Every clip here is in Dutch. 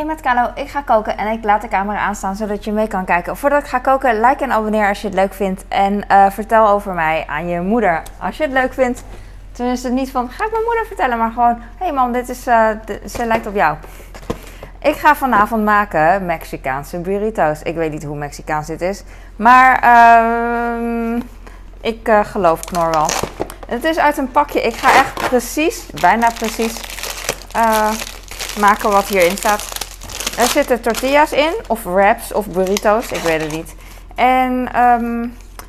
Hey met Kalo, ik ga koken en ik laat de camera aanstaan zodat je mee kan kijken. Voordat ik ga koken, like en abonneer als je het leuk vindt. En eh, vertel over mij aan je moeder als je het leuk vindt. Tenminste niet van, ga ik mijn moeder vertellen, maar gewoon... Hé hey man, dit is, eh, ze lijkt op jou. Ik ga vanavond maken Mexicaanse burritos. Ik weet niet hoe Mexicaans dit is. Maar ehm, ik eh, geloof Knor wel. Het is uit een pakje. Ik ga echt precies, bijna precies, maken wat hierin staat. Er zitten tortillas in, of wraps, of burritos, ik weet het niet. En ehm,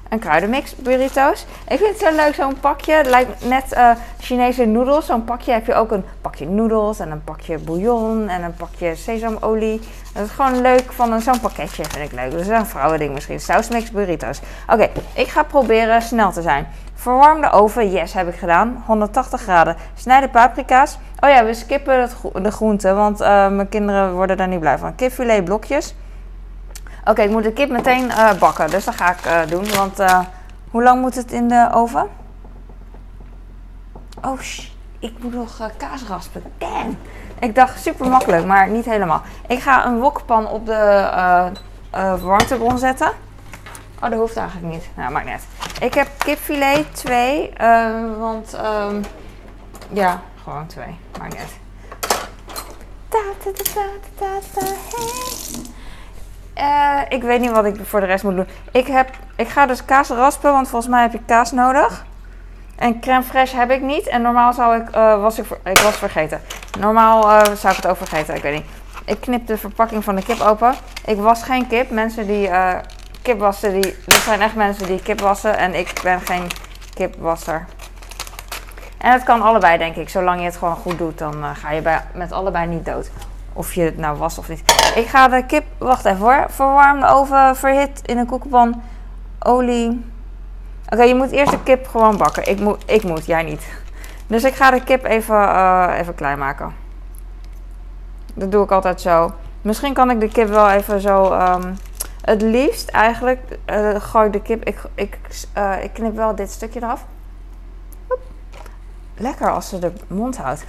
een kruidenmix burritos. Ik vind het zo leuk, zo'n pakje. Het lijkt net eh, Chinese noedels. Zo'n pakje heb je ook een pakje noedels en een pakje bouillon en een pakje sesamolie. Dat is gewoon leuk van zo'n pakketje, vind ik leuk. Dus een vrouwending misschien. Sausmix burritos. Oké, ik ga proberen snel te zijn. Verwarm de oven, yes, heb ik gedaan. 180 graden. Snij de paprika's. Oh ja, we skippen de groenten, want eh, mijn kinderen worden daar niet blij van. Kipfilet blokjes. Oké, ik moet de kip meteen eh, bakken, dus dat ga ik eh, doen. Want hoe lang moet het in de oven? Oh, ik moet nog kaas raspen. Damn. Ik dacht super makkelijk, maar niet helemaal. Ik ga een wokpan op de warmtebron zetten. Oh, dat hoeft eigenlijk niet. Nou, maakt uit. Ik heb kipfilet 2, want ehm, ja, gewoon twee. Maakt uit. Ta, ta, ta, ta, ta. Eh, ik weet niet wat ik voor de rest moet doen. Ik, heb, ik ga dus kaas raspen, want volgens mij heb je kaas nodig. En crème fraîche heb ik niet. En normaal zou ik, eh, was ik, ik was vergeten. Normaal eh, zou ik het ook vergeten, ik weet niet. Ik knip de verpakking van de kip open. Ik was geen kip. Mensen die kip wassen, die, dat zijn echt mensen die kip wassen. En ik ben geen kipwasser. En het kan allebei, denk ik. Zolang je het gewoon goed doet, dan eh, ga je bij, met allebei niet dood. Of je het nou was of niet. Ik ga de kip, wacht even hoor. Verwarm de oven, verhit in een koekenpan. Olie. Oké, je moet eerst de kip gewoon bakken. Ik moet, ik moet, jij niet. Dus ik ga de kip even, eh, even klein maken. Dat doe ik altijd zo. Misschien kan ik de kip wel even zo. ehm, het liefst eigenlijk eh, gooi ik de kip. Ik, ik, eh, ik knip wel dit stukje eraf. Lekker als ze de mond houdt.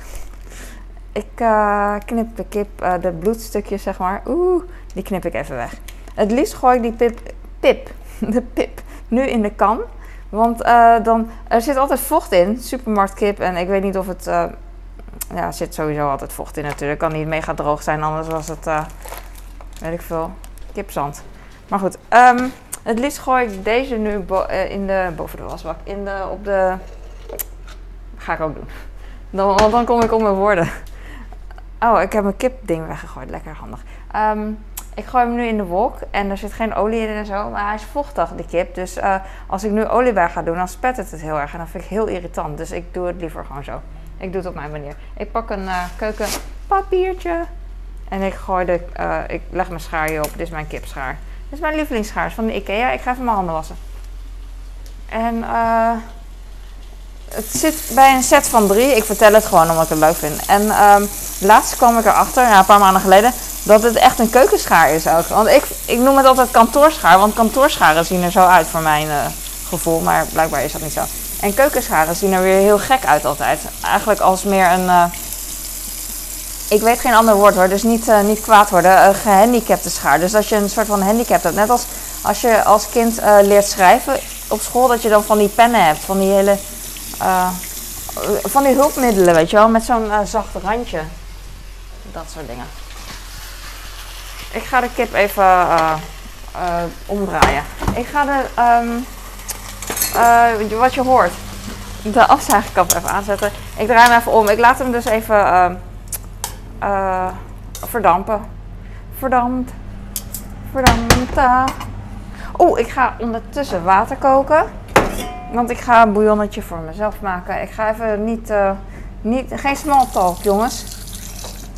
Ik eh, knip de kip, de bloedstukjes zeg maar. Oeh, die knip ik even weg. Het liefst gooi ik die pip, pip, de pip, nu in de kan. Want dan, er zit altijd vocht in, supermarktkip. En ik weet niet of het, ja, er zit sowieso altijd vocht in natuurlijk. Kan niet mega droog zijn, anders was het, weet ik veel, kipzand. Maar goed, ehm, het liefst gooi ik deze nu eh, in de, boven de wasbak. In de, op de, ga ik ook doen. Dan, want dan kom ik op mijn woorden. Oh, ik heb mijn kipding weggegooid. Lekker handig. Ehm, ik gooi hem nu in de wok en er zit geen olie in en zo. Maar hij is vochtig, de kip. Dus eh, als ik nu olie bij ga doen, dan spettert het heel erg. En dat vind ik heel irritant. Dus ik doe het liever gewoon zo. Ik doe het op mijn manier. Ik pak een eh, keukenpapiertje. En ik gooi de... ik leg mijn schaar hierop. Dit is mijn kipschaar. Is mijn lievelingsschaar. is van de Ikea. Ik ga even mijn handen wassen. En eh... Het zit bij een set van drie. Ik vertel het gewoon omdat ik het leuk vind. En ehm, laatst kwam ik erachter, ja, een paar maanden geleden, dat het echt een keukenschaar is ook. Want ik, ik noem het altijd kantoorschaar, want kantoorscharen zien er zo uit voor mijn eh, gevoel. Maar blijkbaar is dat niet zo. En keukenscharen zien er weer heel gek uit altijd. Eigenlijk als meer een... eh, ik weet geen ander woord hoor, dus niet, eh, niet kwaad worden. Een gehandicapte schaar. Dus als je een soort van handicap hebt. Net als als je als kind eh, leert schrijven op school, dat je dan van die pennen hebt. Van die hele... van die hulpmiddelen, weet je wel, met zo'n zacht randje. Dat soort dingen. Ik ga de kip even omdraaien. Ik ga de, ehm, eh, wat je hoort, de afzuigkap even aanzetten. Ik draai hem even om. Ik laat hem dus even eh, verdampen. Verdampt. Verdampt. Oeh, ik ga ondertussen water koken. Want ik ga een bouillonnetje voor mezelf maken. Ik ga even niet, eh, niet geen small talk, jongens.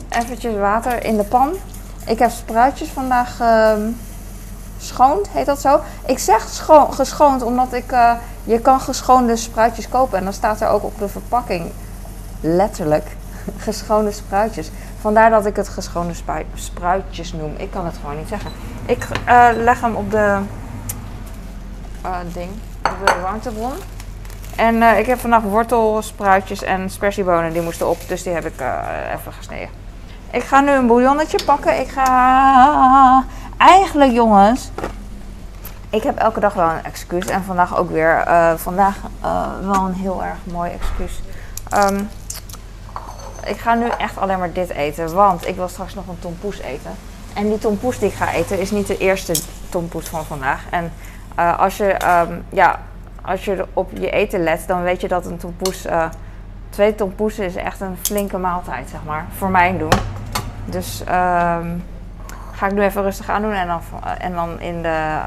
Eventjes water in de pan. Ik heb spruitjes vandaag ehm schoond, heet dat zo? Ik zeg scho- geschoond omdat ik, eh, je kan geschoonde spruitjes kopen. En dan staat er ook op de verpakking, letterlijk, geschoonde spruitjes. Vandaar dat ik het geschoonde spui- spruitjes noem. Ik kan het gewoon niet zeggen. Ik eh, leg hem op de eh, ding, op de warmtebron. En eh, ik heb vandaag wortelspruitjes en spersiebonen, die moesten op. Dus die heb ik even gesneden. Ik ga nu een bouillonnetje pakken. Ik ga... Eigenlijk jongens... Ik heb elke dag wel een excuus. En vandaag ook weer. Vandaag uh, wel een heel erg mooi excuus. Ehm, ik ga nu echt alleen maar dit eten. Want ik wil straks nog een tompoes eten. En die tompoes die ik ga eten is niet de eerste tompoes van vandaag. En uh, als, je, um, ja, als je op je eten let, dan weet je dat een tompoes... twee tompoesen is echt een flinke maaltijd, zeg maar. Voor mijn doen. Dus... Um, ga ik nu even rustig aan doen. En dan, en dan in, de,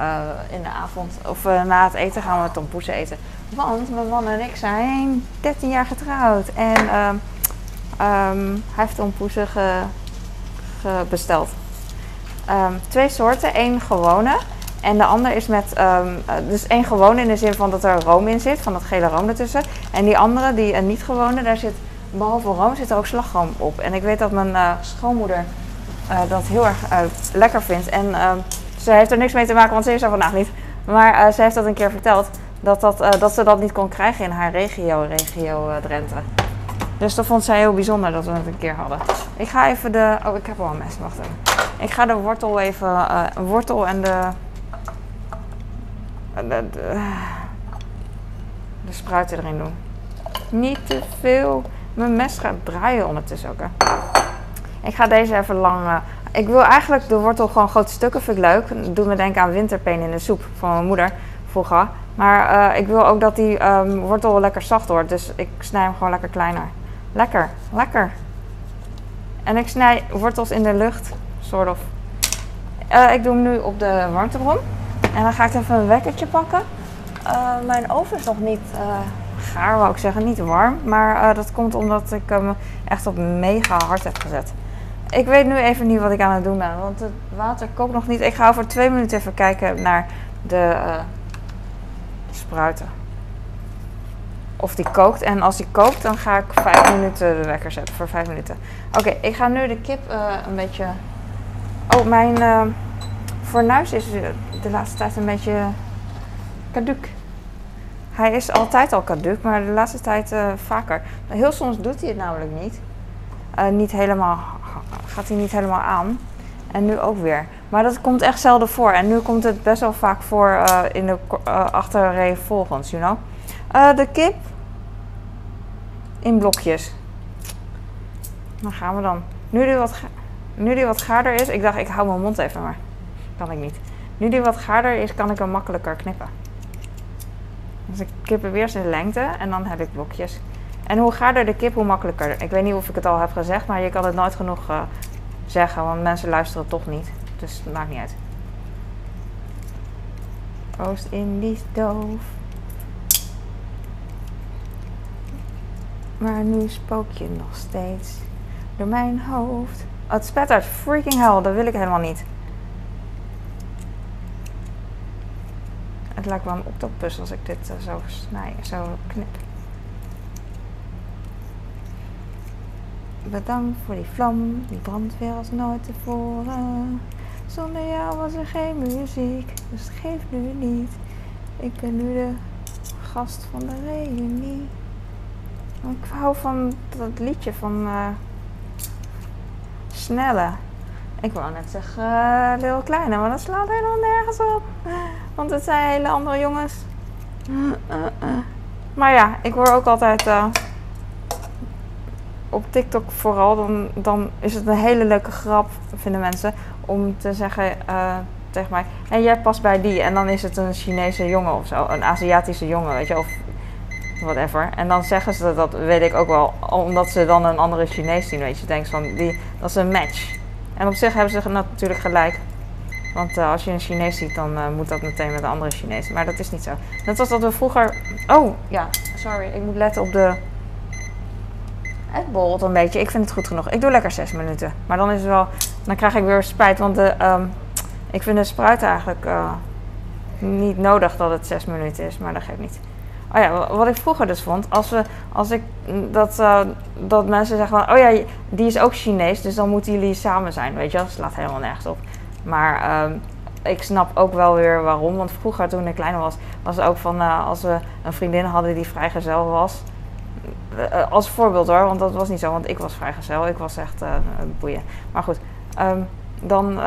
in de avond, of na het eten, gaan we tompoesen eten. Want mijn man en ik zijn 13 jaar getrouwd. En uh, um, hij heeft tompoesen ge, ge besteld. Um, twee soorten. één gewone. En de ander is met, um, dus één gewone in de zin van dat er room in zit, van dat gele room ertussen. En die andere, die uh, niet gewone, daar zit, behalve room, zit er ook slagroom op. En ik weet dat mijn uh, schoonmoeder dat heel erg lekker vindt. En ze heeft er niks mee te maken, want ze is er vandaag niet. Maar ze heeft dat een keer verteld. Dat, dat, dat ze dat niet kon krijgen in haar regio, regio Drenthe. Dus dat vond zij heel bijzonder dat we het een keer hadden. Ik ga even de... Oh, ik heb al een mes. Wacht even. Ik ga de wortel even... wortel en de... De, de, de spruiten erin doen. Niet te veel. Mijn mes gaat draaien ondertussen ook. Ik ga deze even lang. Uh, ik wil eigenlijk de wortel gewoon grote stukken, vind ik leuk. Dat doet me denken aan winterpeen in de soep van mijn moeder vroeger. Maar uh, ik wil ook dat die um, wortel lekker zacht wordt. Dus ik snij hem gewoon lekker kleiner. Lekker, lekker. En ik snij wortels in de lucht, soort of. Uh, ik doe hem nu op de warmtebron. En dan ga ik even een wekkertje pakken. mijn oven is nog niet gaar, wou ik zeggen, niet warm. Maar dat komt omdat ik hem echt op mega hard heb gezet. Ik weet nu even niet wat ik aan het doen ben, want het water kookt nog niet. Ik ga over twee minuten even kijken naar de spruiten. Of die kookt. En als die kookt, dan ga ik vijf minuten de wekker zetten voor vijf minuten. Oké, ik ga nu de kip uh, een beetje. Oh, mijn uh, fornuis is de laatste tijd een beetje caduc. Hij is altijd al caduc, maar de laatste tijd vaker. Heel soms doet hij het namelijk niet. niet helemaal gaat hij niet helemaal aan. En nu ook weer. Maar dat komt echt zelden voor. En nu komt het best wel vaak voor in de achterrij volgens, you know. Uh, de kip in blokjes. Dan gaan we dan. Nu die, wat nu die wat gaarder is, ik dacht ik hou mijn mond even, maar kan ik niet. Nu die wat gaarder is, kan ik hem makkelijker knippen. Dus ik kip hem eerst in lengte en dan heb ik blokjes. En hoe gaarder de kip, hoe makkelijker. Ik weet niet of ik het al heb gezegd, maar je kan het nooit genoeg uh, zeggen, want mensen luisteren toch niet. Dus het maakt niet uit. Oost-Indisch doof. Maar nu spook je nog steeds door mijn hoofd. Oh, het spet uit freaking hell, dat wil ik helemaal niet. Het lijkt wel een octopus als ik dit uh, zo snij, zo knip. Bedankt voor die vlam, die brandt weer als nooit tevoren. Zonder jou was er geen muziek, dus het geeft nu niet. Ik ben nu de gast van de reunie. Ik hou van dat liedje van uh, Snelle. Ik wou net zeggen uh, Lil Kleine, maar dat slaat helemaal nergens op. Want het zijn hele andere jongens. Maar ja, ik hoor ook altijd op TikTok vooral, dan, dan is het een hele leuke grap, vinden mensen, om te zeggen tegen mij: en jij past bij die. En dan is het een Chinese jongen of zo, een Aziatische jongen, weet je, of whatever. En dan zeggen ze dat, weet ik ook wel, omdat ze dan een andere Chinees zien, weet je. Van, die, dat is een match. En op zich hebben ze natuurlijk gelijk. Want uh, als je een Chinees ziet, dan uh, moet dat meteen met een andere Chinees. Maar dat is niet zo. Net als dat we vroeger. Oh ja, sorry, ik moet letten op de het borrelt een beetje. Ik vind het goed genoeg. Ik doe lekker 6 minuten. Maar dan is het wel. Dan krijg ik weer spijt. Want de, um, ik vind de spruit eigenlijk uh, niet nodig dat het 6 minuten is. Maar dat geeft niet. Oh ja, wat ik vroeger dus vond. Als, we, als ik dat, uh, dat mensen zeggen van. Oh ja, die is ook Chinees. Dus dan moeten jullie samen zijn. Weet je, dat slaat helemaal nergens op. Maar. Um, ik snap ook wel weer waarom. Want vroeger, toen ik kleiner was, was het ook van uh, als we een vriendin hadden die vrijgezel was, eh, als voorbeeld hoor, want dat was niet zo, want ik was vrijgezel. Ik was echt boeien. Maar goed, ehm, dan,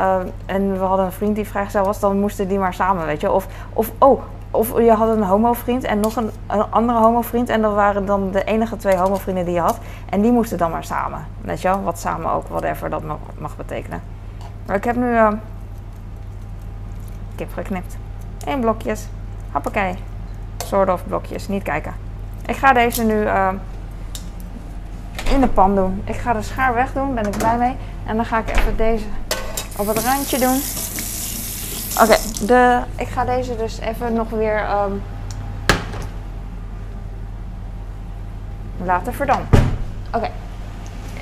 en we hadden een vriend die vrijgezel was, dan moesten die maar samen, weet je. Of, of oh, of je had een homo-vriend en nog een, een andere homo-vriend. En dat waren dan de enige twee homo-vrienden die je had. En die moesten dan maar samen. Weet je wel? Wat samen ook, whatever dat mag, mag betekenen. Maar ik heb nu uh, kip geknipt. Eén blokjes. Hoppakee. Soort of blokjes. Niet kijken. Ik ga deze nu uh, in de pan doen. Ik ga de schaar wegdoen. Ben ik blij mee. En dan ga ik even deze op het randje doen. Oké, de ik ga deze dus even nog weer um, laten verdampen. Oké,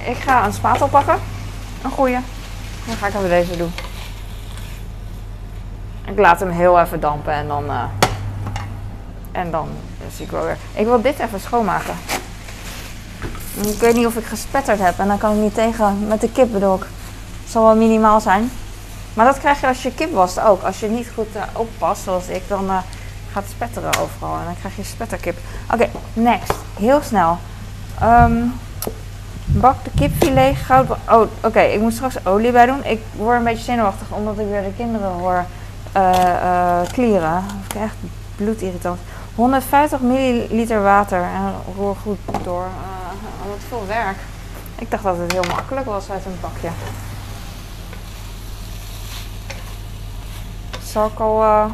ik ga een spatel pakken. Een goeie. Dan ga ik even deze doen. Ik laat hem heel even dampen en dan, uh, en dan zie ik wel weer. Ik wil dit even schoonmaken. Ik weet niet of ik gespetterd heb en dan kan ik niet tegen met de kip bedoel. Het zal wel minimaal zijn. Maar dat krijg je als je kip wast ook. Als je niet goed uh, oppast, zoals ik, dan uh, gaat het spetteren overal. En dan krijg je spetterkip. Oké, next. Heel snel. Um, bak de kipfilet goud. Oh, oké. Ik moet straks olie bij doen. Ik word een beetje zenuwachtig omdat ik weer de kinderen hoor uh, klieren. Echt bloedirritant. 150 milliliter water en roer goed door. Wat veel werk. Ik dacht dat het heel makkelijk was uit een bakje. Zal ik al, uh,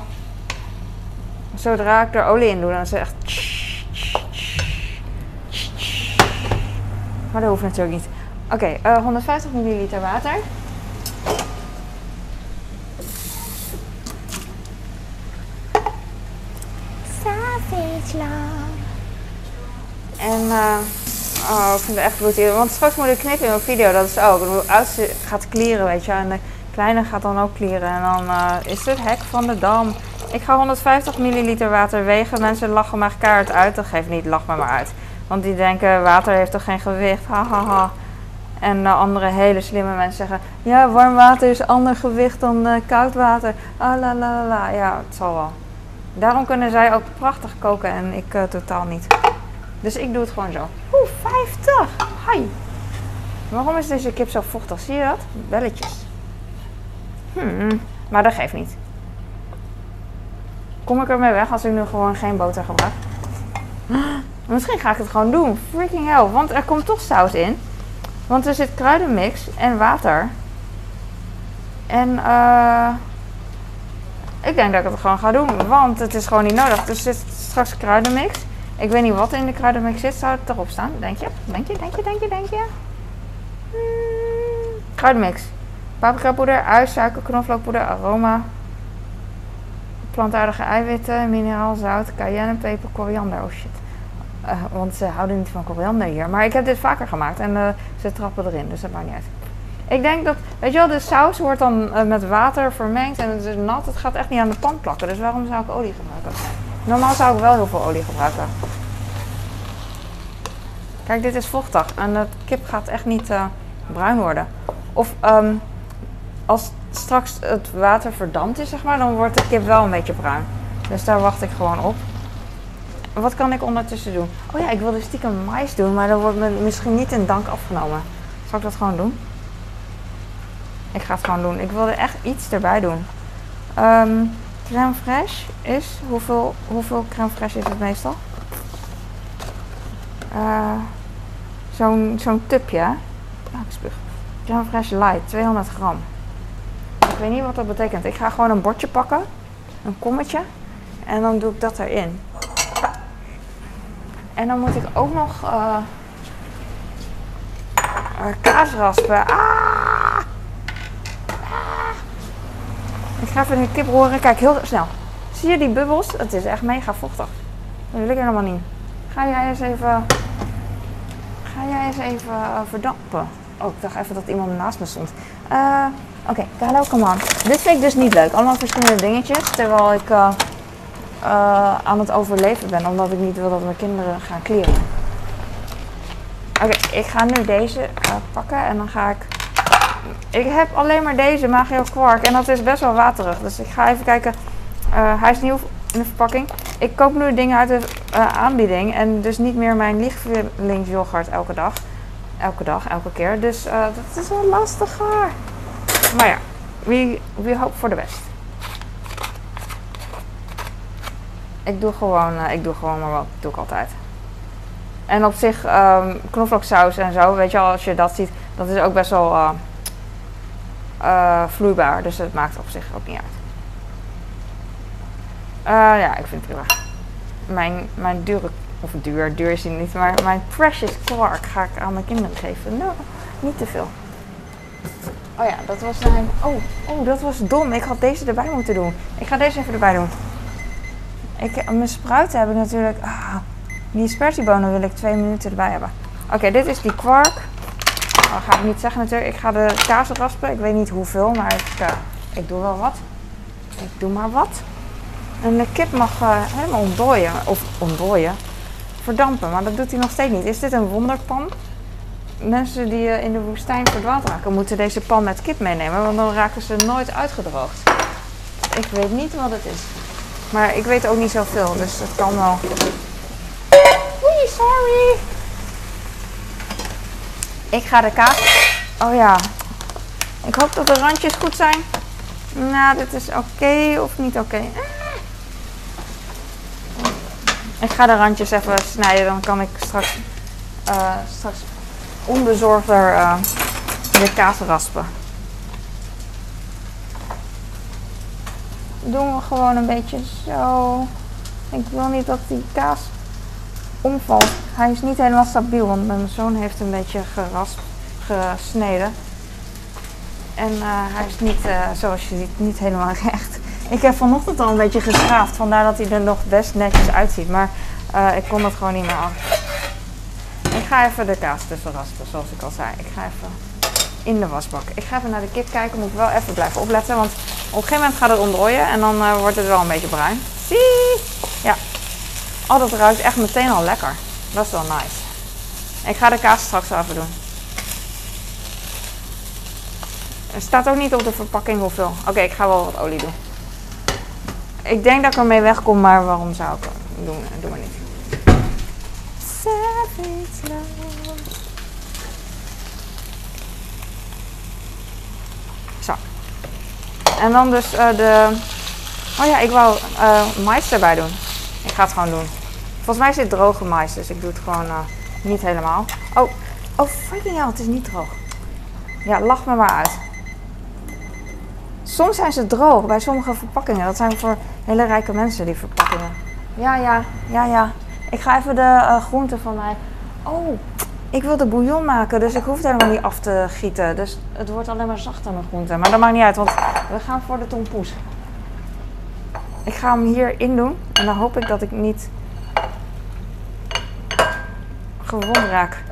zodra ik er olie in doe, dan is het echt... Maar dat hoeft natuurlijk niet. Oké, okay, uh, 150 milliliter water. Savage. En uh, oh, ik vind het echt goed. Want straks moet ik knippen in mijn video, dat is ook. Hoe oudste gaat klieren, weet je. En kleine gaat dan ook klieren. En dan uh, is het hek van de dam. Ik ga 150 milliliter water wegen. Mensen lachen mij kaart uit. Dat geeft niet, lach me maar uit. Want die denken, water heeft toch geen gewicht. Hahaha. Ha, ha. En uh, andere hele slimme mensen zeggen, ja, warm water is ander gewicht dan uh, koud water. Ah, la, la, la. Ja, het zal wel. Daarom kunnen zij ook prachtig koken en ik totaal niet. Dus ik doe het gewoon zo. Oeh, 50! Hi! Waarom is deze kip zo vochtig? Zie je dat? Belletjes. Hmm, maar dat geeft niet. Kom ik ermee weg als ik nu gewoon geen boter gebruik? Misschien ga ik het gewoon doen. Freaking hell. Want er komt toch saus in. Want er zit kruidenmix en water. En eh... ik denk dat ik het gewoon ga doen. Want het is gewoon niet nodig. Er zit straks kruidenmix. Ik weet niet wat in de kruidenmix zit. Zou het erop staan? Denk je? Denk je? Denk je? Denk je? Denk je? Hmm, kruidenmix. Paprikapoeder, ui, suiker, knoflookpoeder, aroma, plantaardige eiwitten, mineraal, zout, cayennepeper, koriander. Oh shit. Uh, want ze houden niet van koriander hier. Maar ik heb dit vaker gemaakt en uh, ze trappen erin, dus dat maakt niet uit. Ik denk dat, weet je wel, de saus wordt dan uh, met water vermengd en het is nat. Het gaat echt niet aan de pan plakken, dus waarom zou ik olie gebruiken? Normaal zou ik wel heel veel olie gebruiken. Kijk, dit is vochtig en de kip gaat echt niet bruin worden. Of um, als straks het water verdampt is, zeg maar, dan wordt de kip wel een beetje bruin. Dus daar wacht ik gewoon op. Wat kan ik ondertussen doen? Oh ja, ik wilde stiekem mais doen, maar dat wordt misschien niet in dank afgenomen. Zal ik dat gewoon doen? Ik ga het gewoon doen. Ik wilde echt iets erbij doen. Um, crème fraîche is, hoeveel, hoeveel crème fraîche is het meestal? Uh, Zo'n zo'n tubje. Ah, ik spuug. Crème fraîche light, 200 gram. Ik weet niet wat dat betekent. Ik ga gewoon een bordje pakken. Een kommetje. En dan doe ik dat erin. En dan moet ik ook nog uh, kaas raspen. Ah! ah! Ik ga even de kip roeren. Kijk, heel snel. Zie je die bubbels? Het is echt mega vochtig. Dat wil ik helemaal niet. Ga jij eens even... Ga jij eens even uh, verdampen? Oh, ik dacht even dat iemand naast me stond. Uh, Oké, okay, hallo, come on. Dit vind ik dus niet leuk. Allemaal verschillende dingetjes. Terwijl ik uh, uh, aan het overleven ben. Omdat ik niet wil dat mijn kinderen gaan kleren. Oké, ik ga nu deze pakken. En dan ga ik... Ik heb alleen maar deze Magio Quark. En dat is best wel waterig. Dus ik ga even kijken. hij is nieuw in de verpakking. ik koop nu dingen uit de aanbieding en dus niet meer mijn lichtverlingsyoghurt elke dag. Elke dag, elke keer. Dus uh, dat is wel lastiger. Maar ja, we, we hope for the best. Ik doe gewoon, uh, ik doe gewoon maar wat. doe ik altijd. En op zich, um, knoflooksaus en zo, weet je al, als je dat ziet, dat is ook best wel vloeibaar. Dus het maakt op zich ook niet uit. Ja, ik vind het prima. Mijn, mijn dure, of duur, duur is niet, maar mijn precious quark ga ik aan mijn kinderen geven. Nou, niet te veel. Oh ja, dat was mijn. Oh, oh, dat was dom. Ik had deze erbij moeten doen. Ik ga deze even erbij doen. Ik, mijn spruiten heb ik natuurlijk. Ah, die spertiebonen wil ik twee minuten erbij hebben. Oké, dit is die kwark. Oh, ga ik niet zeggen natuurlijk. Ik ga de kaas raspen. Ik weet niet hoeveel, maar ik, uh, ik doe wel wat. Ik doe maar wat. En de kip mag uh, helemaal ontdooien. Of ontdooien. Verdampen. Maar dat doet hij nog steeds niet. Is dit een wonderpan? Mensen die uh, in de woestijn verdwaald raken, moeten deze pan met kip meenemen. Want dan raken ze nooit uitgedroogd. Ik weet niet wat het is. Maar ik weet ook niet zoveel. Dus het kan wel. Oei, sorry. Ik ga de kaas. Oh ja. Ik hoop dat de randjes goed zijn. Nou, dit is oké of niet oké. Ik ga de randjes even snijden, dan kan ik straks, uh, straks onbezorgder uh, de kaas raspen. Doen we gewoon een beetje zo. Ik wil niet dat die kaas omvalt. Hij is niet helemaal stabiel, want mijn zoon heeft een beetje gesneden. En uh, hij is niet, zoals je ziet, niet helemaal recht. Ik heb vanochtend al een beetje geschaafd, vandaar dat hij er nog best netjes uitziet. Maar uh, ik kon het gewoon niet meer af. Ik ga even de kaas tussen raspen, zoals ik al zei. Ik ga even in de wasbak. Ik ga even naar de kip kijken, moet ik wel even blijven opletten. Want op een gegeven moment gaat het ontdooien en dan uh, wordt het wel een beetje bruin. Zie! Ja. Oh, dat ruikt echt meteen al lekker. Dat is wel nice. Ik ga de kaas straks even doen. Er staat ook niet op de verpakking hoeveel. Oké, ik ga wel wat olie doen. Ik denk dat ik ermee wegkom, maar waarom zou ik het doen? Doe maar niet. Zo. En dan dus uh, de... Oh ja, ik wou uh, mais erbij doen. Ik ga het gewoon doen. Volgens mij is dit droge mais, dus ik doe het gewoon uh, niet helemaal. Oh, oh freaking hell, het is niet droog. Ja, lach me maar uit. Soms zijn ze droog bij sommige verpakkingen. Dat zijn voor hele rijke mensen, die verpakkingen. Ja, ja, ja, ja. Ik ga even de uh, groenten van mij. Oh, ik wil de bouillon maken, dus ik hoef het helemaal niet af te gieten. Dus het wordt alleen maar zachter mijn groenten. Maar dat maakt niet uit, want we gaan voor de tompoes. Ik ga hem hierin doen en dan hoop ik dat ik niet gewond raak.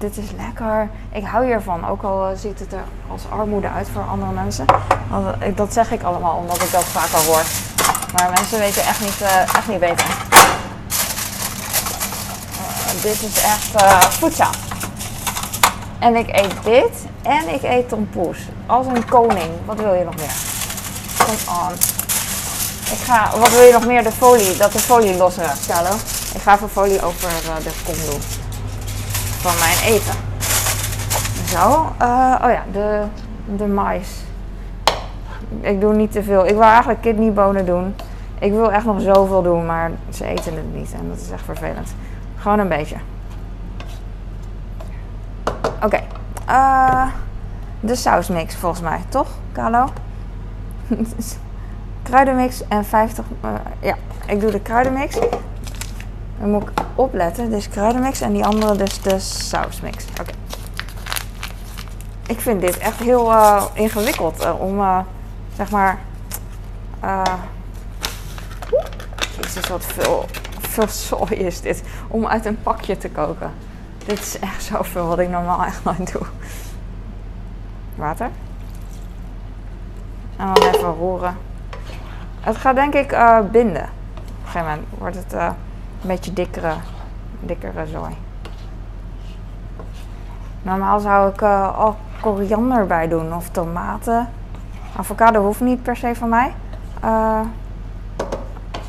Dit is lekker. Ik hou hiervan, ook al eh, ziet het er als armoede uit voor andere mensen. Want, eh, dat zeg ik allemaal omdat ik dat vaak al hoor. Maar mensen weten echt niet, uh, echt niet beter. Uh, dit is echt uh, voedzaam. En ik eet dit en ik eet tompoes. Als een koning. Wat wil je nog meer? Kom on. Ik ga, wat wil je nog meer? De folie, dat de folie losraakt, Carlo. Ik ga even folie over de kom doen van mijn eten. Zo, uh, oh ja, de, de mais. Ik doe niet te veel. Ik wil eigenlijk kidneybonen doen. Ik wil echt nog zoveel doen, maar ze eten het niet en dat is echt vervelend. Gewoon een beetje. Oké, uh, de sausmix volgens mij, toch, Carlo? kruidenmix en 50. Uh, ja, ik doe de kruidenmix. Dan moet ik opletten. Dus kruidenmix en die andere dus de sausmix. Oké. Ik vind dit echt heel uh, ingewikkeld uh, om, uh, zeg maar... Jezus, wat veel, veel zooi is dit. Om uit een pakje te koken. Dit is echt zoveel wat ik normaal echt nooit doe. Water. En dan even roeren. Het gaat denk ik binden. Op een gegeven moment wordt het een beetje dikkere, dikkere zooi. Normaal zou ik, uh, oh, koriander bij doen of tomaten. Avocado hoeft niet per se van mij. Eh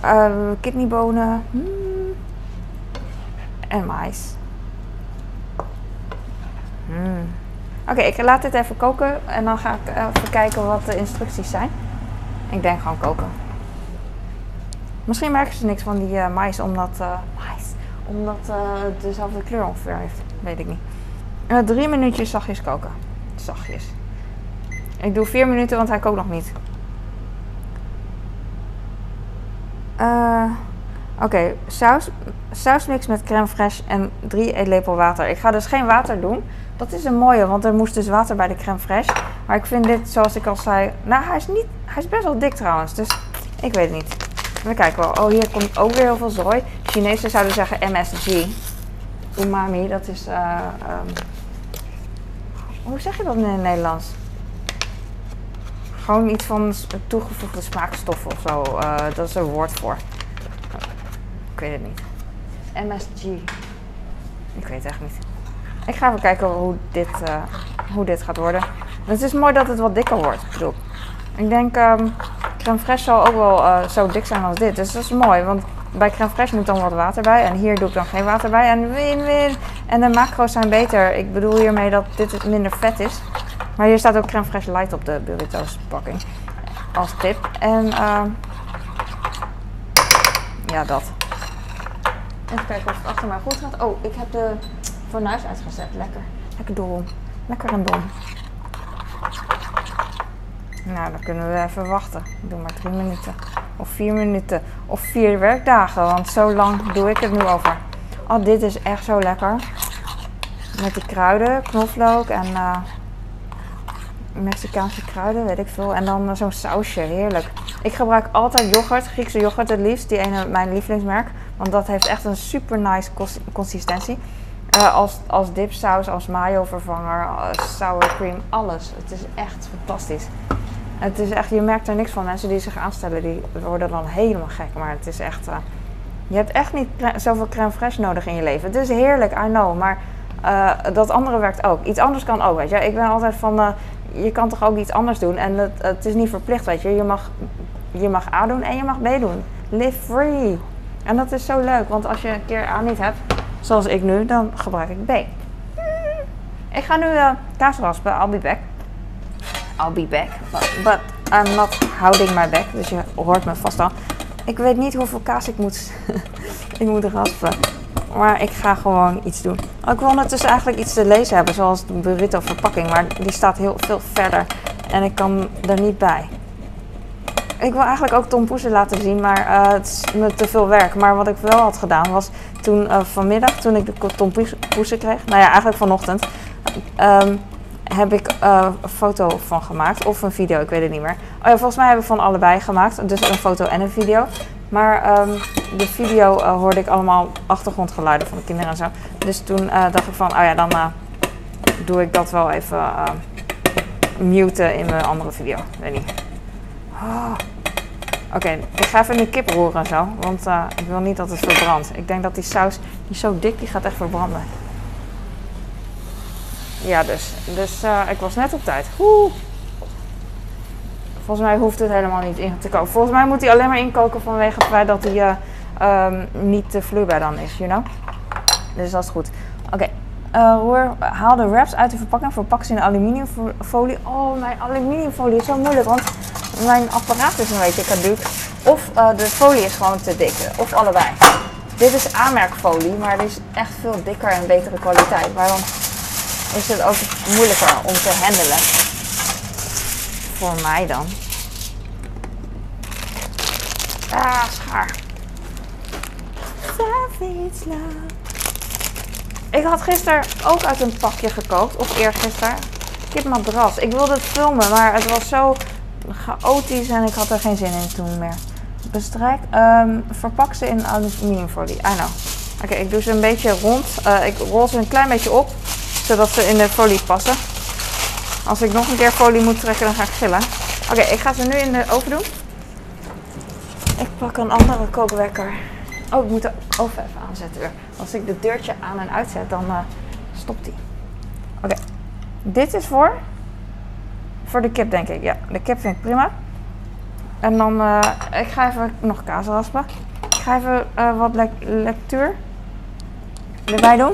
eh, kidneybonen. Hmm. En mais. Hmm. Oké, ik laat dit even koken en dan ga ik even kijken wat de instructies zijn. Ik denk gewoon koken. Misschien merken ze niks van die eh mais omdat, mais, omdat eh, het dezelfde kleur ongeveer heeft. Weet ik niet. Drie minuutjes zachtjes koken. Zachtjes. Ik doe vier minuten, want hij kookt nog niet. Oké, saus, sausmix met crème fraîche en drie eetlepel water. Ik ga dus geen water doen. Dat is een mooie, want er moest dus water bij de crème fraîche. Maar ik vind dit, zoals ik al zei... Nou, hij is, niet, hij is best wel dik trouwens, dus ik weet het niet. We kijken wel. Oh, hier komt ook weer heel veel zooi. Chinezen zouden zeggen MSG. Umami, dat is... eh, ehm, hoe zeg je dat in het Nederlands? Gewoon iets van toegevoegde smaakstoffen of zo. eh, dat is een woord voor. Ik weet het niet. MSG. Ik weet het echt niet. Ik ga even kijken hoe dit, eh, hoe dit gaat worden. Het is mooi dat het wat dikker wordt. Ik bedoel, ik denk ehm crème fraîche zal ook wel eh, zo dik zijn als dit. Dus dat is mooi, want bij crème fraîche moet dan wat water bij. En hier doe ik dan geen water bij. En win-win. En de macro's zijn beter. Ik bedoel hiermee dat dit minder vet is. Maar hier staat ook crème fraîche light op de burritos pakking. Als tip. En ehm ja, dat. Even kijken of het achter mij goed gaat. Oh, ik heb de fornuis uitgezet. Lekker. Lekker dom. Lekker en dom. Nou, dan kunnen we even wachten. Ik doe maar drie minuten. Of vier minuten. Of vier werkdagen. Want zo lang doe ik het nu over. Oh, dit is echt zo lekker. Met die kruiden, knoflook en eh, Mexicaanse kruiden, weet ik veel. En dan eh, zo'n sausje, heerlijk. Ik gebruik altijd yoghurt, Griekse yoghurt het liefst. Die ene, mijn lievelingsmerk. Want dat heeft echt een super nice cons- consistentie. Eh, als, als dipsaus, als mayo vervanger, sour cream, alles. Het is echt fantastisch. Het is echt, je merkt er niks van. Mensen die zich aanstellen, die worden dan helemaal gek. Maar het is echt, eh, je hebt echt niet zoveel crème fraîche nodig in je leven. Het is heerlijk, I know. Maar eh, dat andere werkt ook. Iets anders kan ook, weet je. Ik ben altijd van, eh, je kan toch ook iets anders doen. En het, het is niet verplicht, weet je. Je mag, je mag A doen en je mag B doen. Live free. En dat is zo leuk, want als je een keer A niet hebt, zoals ik nu, dan gebruik ik B. Ik ga nu kaas raspen, I'll be back. I'll be back, but, I'm not houding my back. Dus je hoort me vast al. Ik weet niet hoeveel kaas ik moet, ik moet raspen. Maar ik ga gewoon iets doen. Ik wil ondertussen eigenlijk iets te lezen hebben, zoals de burrito verpakking. Maar die staat heel veel verder en ik kan er niet bij. Ik wil eigenlijk ook Tom Poesen laten zien, maar eh, het is me te veel werk. Maar wat ik wel had gedaan was toen eh, vanmiddag, toen ik de Tom Poes- Poesen kreeg, nou ja, eigenlijk vanochtend, ehm, heb ik eh, een foto van gemaakt. Of een video, ik weet het niet meer. Oh ja, volgens mij heb ik van allebei gemaakt. Dus een foto en een video. Maar ehm, de video eh, hoorde ik allemaal achtergrondgeluiden van de kinderen en zo. Dus toen eh, dacht ik van, oh ja, dan eh, doe ik dat wel even eh, muten in mijn andere video. Weet niet. Oh. Oké, ik ga even in de kip roeren en zo. Want eh, ik wil niet dat het verbrandt. Ik denk dat die saus, die is zo dik, die gaat echt verbranden. Ja, dus. Dus eh, ik was net op tijd. Oeh. Volgens mij hoeft het helemaal niet in te koken. Volgens mij moet hij alleen maar inkoken vanwege het feit dat hij eh, ehm, niet te vloeibaar dan is, you know? Dus dat is goed. Oké. Eh, roer, haal de wraps uit de verpakking. Verpak ze in aluminiumfolie. Oh, mijn aluminiumfolie is zo moeilijk, want mijn apparaat is een beetje caduc. Of de folie is gewoon te dik. Of allebei. Dit is aanmerkfolie, maar die is echt veel dikker en betere kwaliteit. Dan is het ook moeilijker om te handelen. Voor mij dan. Ah, schaar. Ik had gisteren ook uit een pakje gekookt, of eergisteren, kipmadras. Ik wilde het filmen, maar het was zo chaotisch en ik had er geen zin in toen meer. Bestrijk, ehm, verpak ze in aluminiumfolie. I know. Oké, ik doe ze een beetje rond. Eh, ik rol ze een klein beetje op, zodat ze in de folie passen. Als ik nog een keer folie moet trekken, dan ga ik gillen. Oké, ik ga ze nu in de oven doen. Ik pak een andere kookwekker. Oh, ik moet de oven even aanzetten weer. Als ik de deurtje aan en uitzet, dan eh, stopt hij. Oké. Dit is voor? Voor de kip, denk ik. Ja, de kip vind ik prima. En dan, eh, ik ga even nog kaas raspen. Ik ga even eh, wat lec lectuur erbij doen.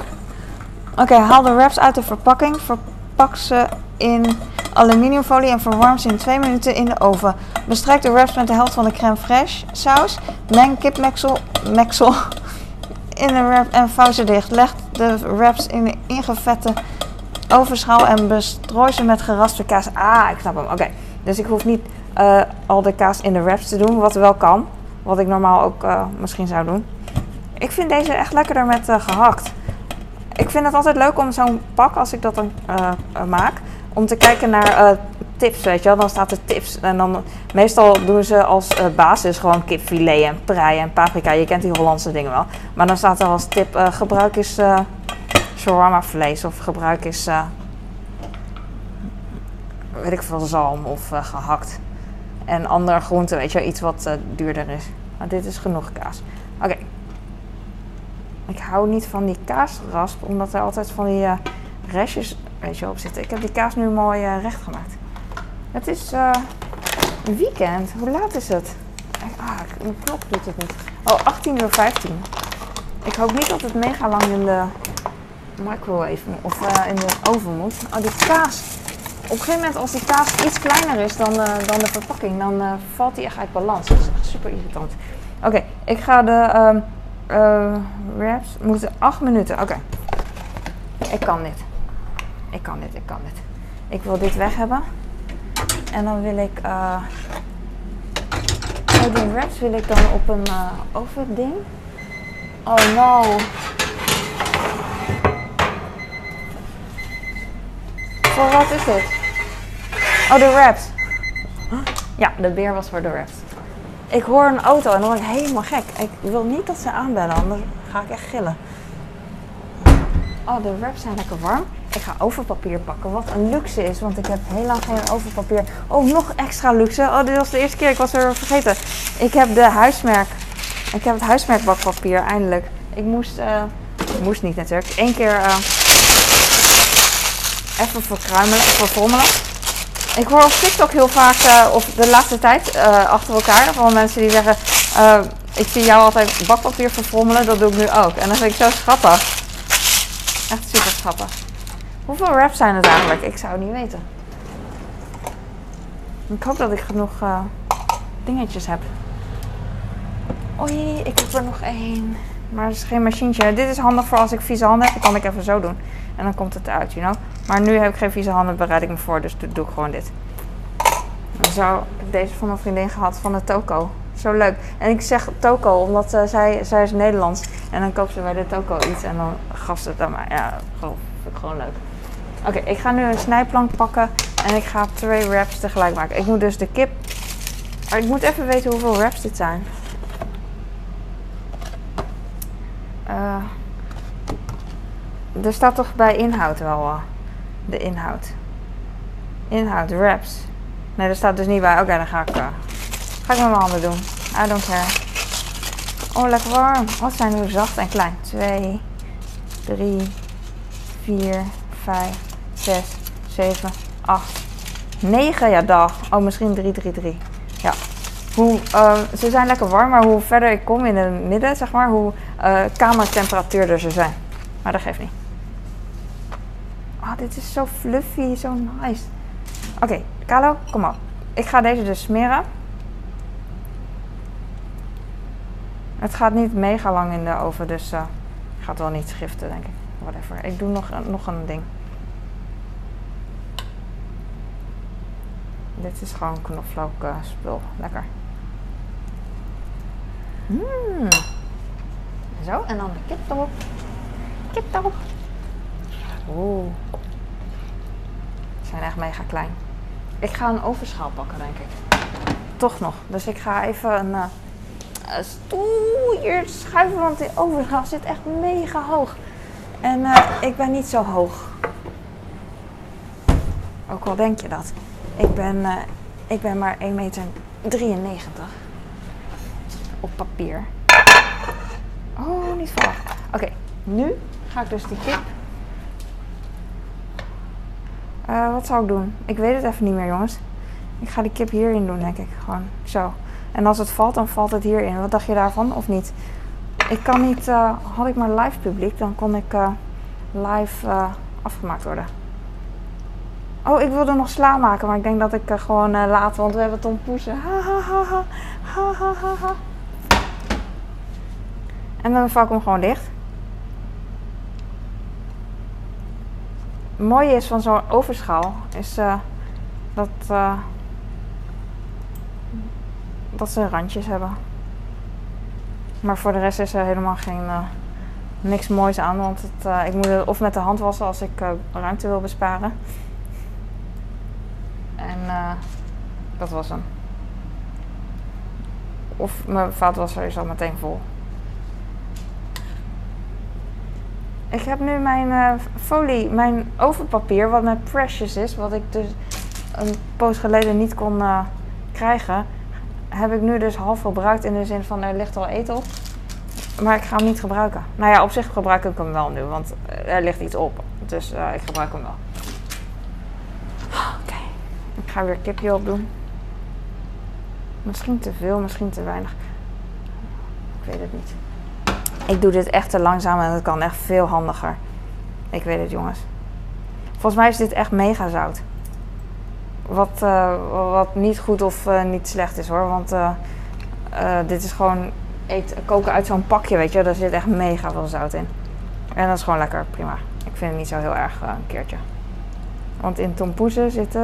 Oké, haal de wraps uit de verpakking. Verpak ze in aluminiumfolie en verwarm ze in 2 minuten in de oven. Bestrijk de wraps met de helft van de crème fraîche saus. Meng kipmeksel meksel in de wrap en vouw ze dicht. Leg de wraps in de ingevette ovenschaal en bestrooi ze met geraspte kaas. Ah, ik snap hem. Oké, dus ik hoef niet uh, al de kaas in de wraps te doen, wat wel kan. Wat ik normaal ook uh, misschien zou doen. Ik vind deze echt lekkerder met uh, gehakt. Ik vind het altijd leuk om zo'n pak, als ik dat dan maak, om te kijken naar tips, weet je wel. Dan staat er tips. En dan meestal doen ze als basis gewoon kipfilet en prei en paprika. Je kent die Hollandse dingen wel. Maar dan staat er als tip, gebruik is shawarma vlees of gebruik is, weet ik veel, zalm of gehakt. En andere groenten, weet je wel, iets wat uh, duurder is. Maar dit is genoeg kaas. Oké. Ik hou niet van die kaasrasp, omdat er altijd van die uh, restjes weet je, op zitten. Ik heb die kaas nu mooi uh, recht gemaakt. Het is weekend. Hoe laat is het? Ah, mijn klok doet het niet. Oh, 18 uur 15. Ik hoop niet dat het mega lang in de microwave of in de oven moet. Oh, die kaas op een gegeven moment, als die kaas iets kleiner is dan, dan de verpakking, dan valt die echt uit balans. Dat is echt super irritant. Oké, ik ga de um, uh, wraps. Moeten 8 minuten. Oké. Ik kan dit. Ik kan dit, ik kan dit. Ik wil dit weg hebben. En dan wil ik. Uh, die wraps wil ik dan op een uh, overding. Oh no. Voor wat is dit? Oh, de wraps. Ja, de beer was voor de wraps. Ik hoor een auto en dan word ik helemaal gek. Ik wil niet dat ze aanbellen, anders ga ik echt gillen. Oh, de wraps zijn lekker warm. Ik ga overpapier pakken, wat een luxe is, want ik heb heel lang geen overpapier. Oh, nog extra luxe. Oh, dit was de eerste keer, ik was er vergeten. Ik heb de huismerk, ik heb het huismerk bakpapier, eindelijk. Ik moest, uh, moest niet natuurlijk, Eén keer uh, even verkruimelen, verfrommelen. Ik hoor op TikTok heel vaak, uh, of de laatste tijd, uh, achter elkaar, van mensen die zeggen: uh, Ik zie jou altijd bakpapier verfrommelen, dat doe ik nu ook. En dat vind ik zo schattig. Echt super schattig. Hoeveel wraps zijn het eigenlijk? Ik zou het niet weten. Ik hoop dat ik genoeg dingetjes heb. Oei, ik heb er nog één. Maar het is geen machientje. Dit is handig voor als ik vieze handen heb. Dan kan ik even zo doen. En dan komt het eruit, you know. Maar nu heb ik geen vieze handen, bereid ik me voor. Dus doe ik gewoon dit. En zo heb ik deze van mijn vriendin gehad van de Toko. Zo leuk. En ik zeg Toko omdat uh, zij, zij is Nederlands. En dan koopt ze bij de Toko iets. En dan gaf ze het aan mij. Ja, gewoon, vind ik gewoon leuk. Oké, ik ga nu een snijplank pakken. En ik ga twee wraps tegelijk maken. Ik moet dus de kip... Maar ik moet even weten hoeveel wraps dit zijn. Uh, er staat toch bij inhoud wel uh, de inhoud. Inhoud, wraps. Nee, er staat dus niet bij. Oké, okay, dan ga ik, uh, ga ik met mijn handen doen. I don't care. Oh, lekker warm. Wat zijn nu zacht en klein? 2, 3, 4, 5, 6, 7, 8, 9. Ja, dag. Oh, misschien 3, 3, 3. Ja. Hoe, uh, ze zijn lekker warm, maar hoe verder ik kom in het midden, zeg maar, hoe uh, kamertemperatuur ze zijn. Maar dat geeft niet. Oh, dit is zo fluffy, zo nice. Oké, okay, Carlo, kom op. Ik ga deze dus smeren. Het gaat niet mega lang in de oven, dus uh, gaat wel niet schiften, denk ik. Whatever. Ik doe nog, nog een ding. Dit is gewoon knoflook uh, spul. Lekker. Mmm. Zo, en dan de kip erop. Kip erop. Oeh. Zijn echt mega klein. Ik ga een ovenschaal pakken, denk ik. Toch nog. Dus ik ga even een, uh, stoel hier schuiven, want die ovenschaal zit echt mega hoog. En uh, ik ben niet zo hoog. Ook al denk je dat. Ik ben, uh, ik ben maar 1,93 meter op papier. Oh, niet vallen. Oké, nu ga ik dus die kip Eh, wat zou ik doen? Ik weet het even niet meer, jongens. Ik ga die kip hierin doen, denk ik. Gewoon zo. En als het valt, dan valt het hierin. Wat dacht je daarvan, of niet? Ik kan niet... eh, had ik maar live publiek, dan kon ik eh, live afgemaakt worden. Oh, ik wilde nog sla maken, maar ik denk dat ik gewoon laat, want we hebben Tom Poesen. Ha, ha, ha, ha. Ha, ha, ha, ha. En dan vak ik hem gewoon dicht. Mooie is van zo'n overschaal is eh, dat, eh, dat ze randjes hebben. Maar voor de rest is er helemaal geen, eh, niks moois aan. Want het, ik moet het of met de hand wassen als ik ruimte wil besparen. En dat was hem. Of mijn vaatwasser is al meteen vol. Ik heb nu mijn eh, folie, mijn ovenpapier, wat met Precious is, wat ik dus een poos geleden niet kon eh, krijgen, heb ik nu dus half gebruikt in de zin van er ligt al eten op. Maar ik ga hem niet gebruiken. Nou ja, op zich gebruik ik hem wel nu, want er ligt iets op. Dus eh, ik gebruik hem wel. Oké, ik ga weer kipje opdoen. Misschien te veel, misschien te weinig. Ik weet het niet. Ik doe dit echt te langzaam en het kan echt veel handiger. Ik weet het, jongens. Volgens mij is dit echt mega zout. Wat, eh, wat niet goed of eh, niet slecht is hoor. Want eh, dit is gewoon eet, koken uit zo'n pakje, weet je. Daar zit echt mega veel zout in. En dat is gewoon lekker, prima. Ik vind het niet zo heel erg een keertje. Want in tompoezen zit,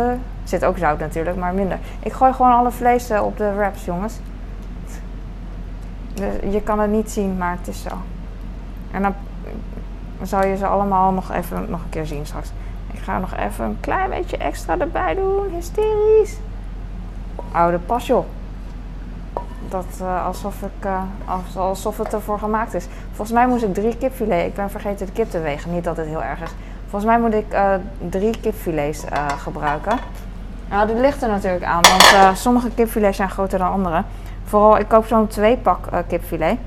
zit ook zout natuurlijk, maar minder. Ik gooi gewoon alle vlees op de wraps, jongens. Je kan het niet zien, maar het is zo. En dan zal je ze allemaal nog even nog een keer zien straks. Ik ga nog even een klein beetje extra erbij doen. Hysterisch. Oude pas joh. Dat eh, alsof, ik, eh, als- alsof het ervoor gemaakt is. Volgens mij moest ik drie kipfilet. Ik ben vergeten de kip te wegen. Niet dat het heel erg is. Volgens mij moet ik eh, drie kipfilets gebruiken. Nou, dit ligt er natuurlijk aan. Want sommige kipfilets zijn groter dan andere. Vooral, ik koop zo'n twee pak eh, kipfilet.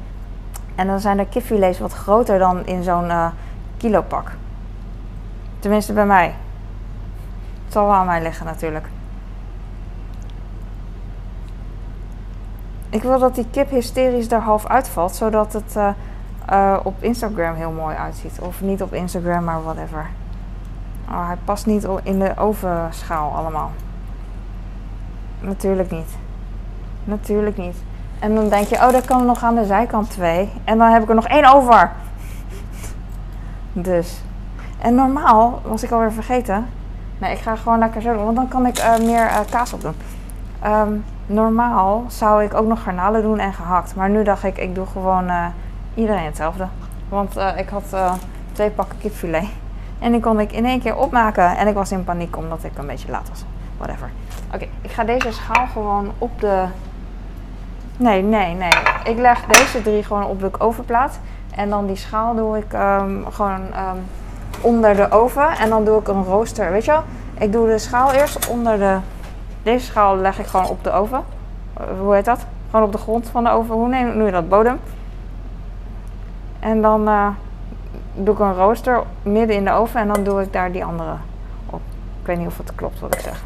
En dan zijn de kipfilets wat groter dan in zo'n eh kilopak. Tenminste bij mij. Het zal wel aan mij liggen natuurlijk. Ik wil dat die kip hysterisch er half uitvalt, zodat het eh, op Instagram heel mooi uitziet. Of niet op Instagram, maar whatever. Oh, hij past niet in de ovenschaal allemaal. Natuurlijk niet. Natuurlijk niet. En dan denk je, oh, daar kan nog aan de zijkant twee. En dan heb ik er nog één over. Dus. En normaal was ik alweer vergeten. Nee, ik ga gewoon lekker zo doen, want dan kan ik eh, meer eh, kaas op doen. Ehm, normaal zou ik ook nog garnalen doen en gehakt. Maar nu dacht ik, ik doe gewoon eh, iedereen hetzelfde. Want ik had twee pakken kipfilet. En die kon ik in één keer opmaken. En ik was in paniek omdat ik een beetje laat was. Whatever. Oké, ik ga deze schaal gewoon op de... Nee, nee, nee. Ik leg deze drie gewoon op de ovenplaat. En dan die schaal doe ik ehm, gewoon ehm, onder de oven. En dan doe ik een rooster. Weet je wel? Ik doe de schaal eerst onder de... Deze schaal leg ik gewoon op de oven. Eh, hoe heet dat? Gewoon op de grond van de oven. Hoe noem je dat? Bodem. En dan eh, doe ik een rooster midden in de oven. En dan doe ik daar die andere op. Ik weet niet of het klopt wat ik zeg.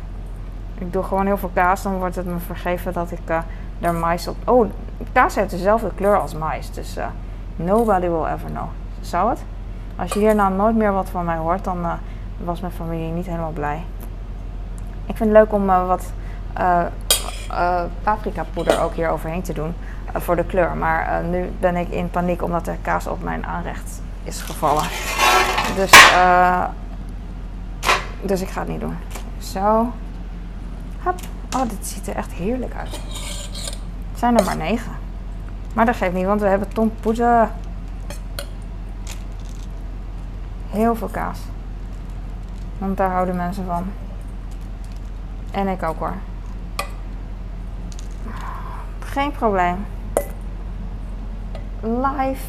Ik doe gewoon heel veel kaas. Dan wordt het me vergeven dat ik eh daar mais op... Oh, kaas heeft dezelfde kleur als mais. Dus eh, nobody will ever know. Zou het? Als je hier nou nooit meer wat van mij hoort, dan eh, was mijn familie niet helemaal blij. Ik vind het leuk om eh, wat eh, paprikapoeder ook hier overheen te doen voor de kleur. Maar nu ben ik in paniek omdat er kaas op mijn aanrecht is gevallen. Dus, dus ik ga het niet doen. Zo. Hop. Oh, dit ziet er echt heerlijk uit. Zijn er maar negen. Maar dat geeft niet, want we hebben Tom Poezen. Heel veel kaas. Want daar houden mensen van. En ik ook hoor. Geen probleem. Live.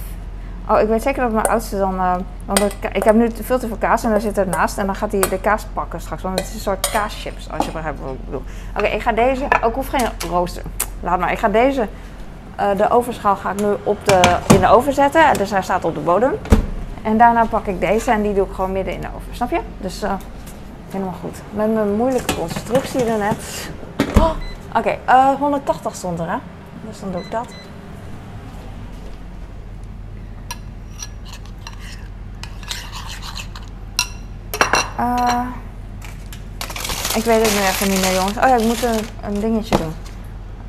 Oh, ik weet zeker dat mijn oudste dan. eh, want ik, heb nu veel te veel kaas en daar zit ernaast. En dan gaat hij de kaas pakken straks. Want het is een soort kaaschips, als je begrijpt wat ik bedoel. Oké, ik ga deze. Ook hoef geen rooster. Laat maar. Ik ga deze. eh, de ovenschaal ga ik nu op de, in de oven zetten. Dus hij staat op de bodem. En daarna pak ik deze en die doe ik gewoon midden in de oven. Snap je? Dus eh, Helemaal goed. Met mijn moeilijke constructie daarnet. Oh, Oké, eh, 180 stond er hè. Dus dan doe ik dat. Eh, ik weet het nu even niet meer jongens. Oh ja, ik moet een, een dingetje doen.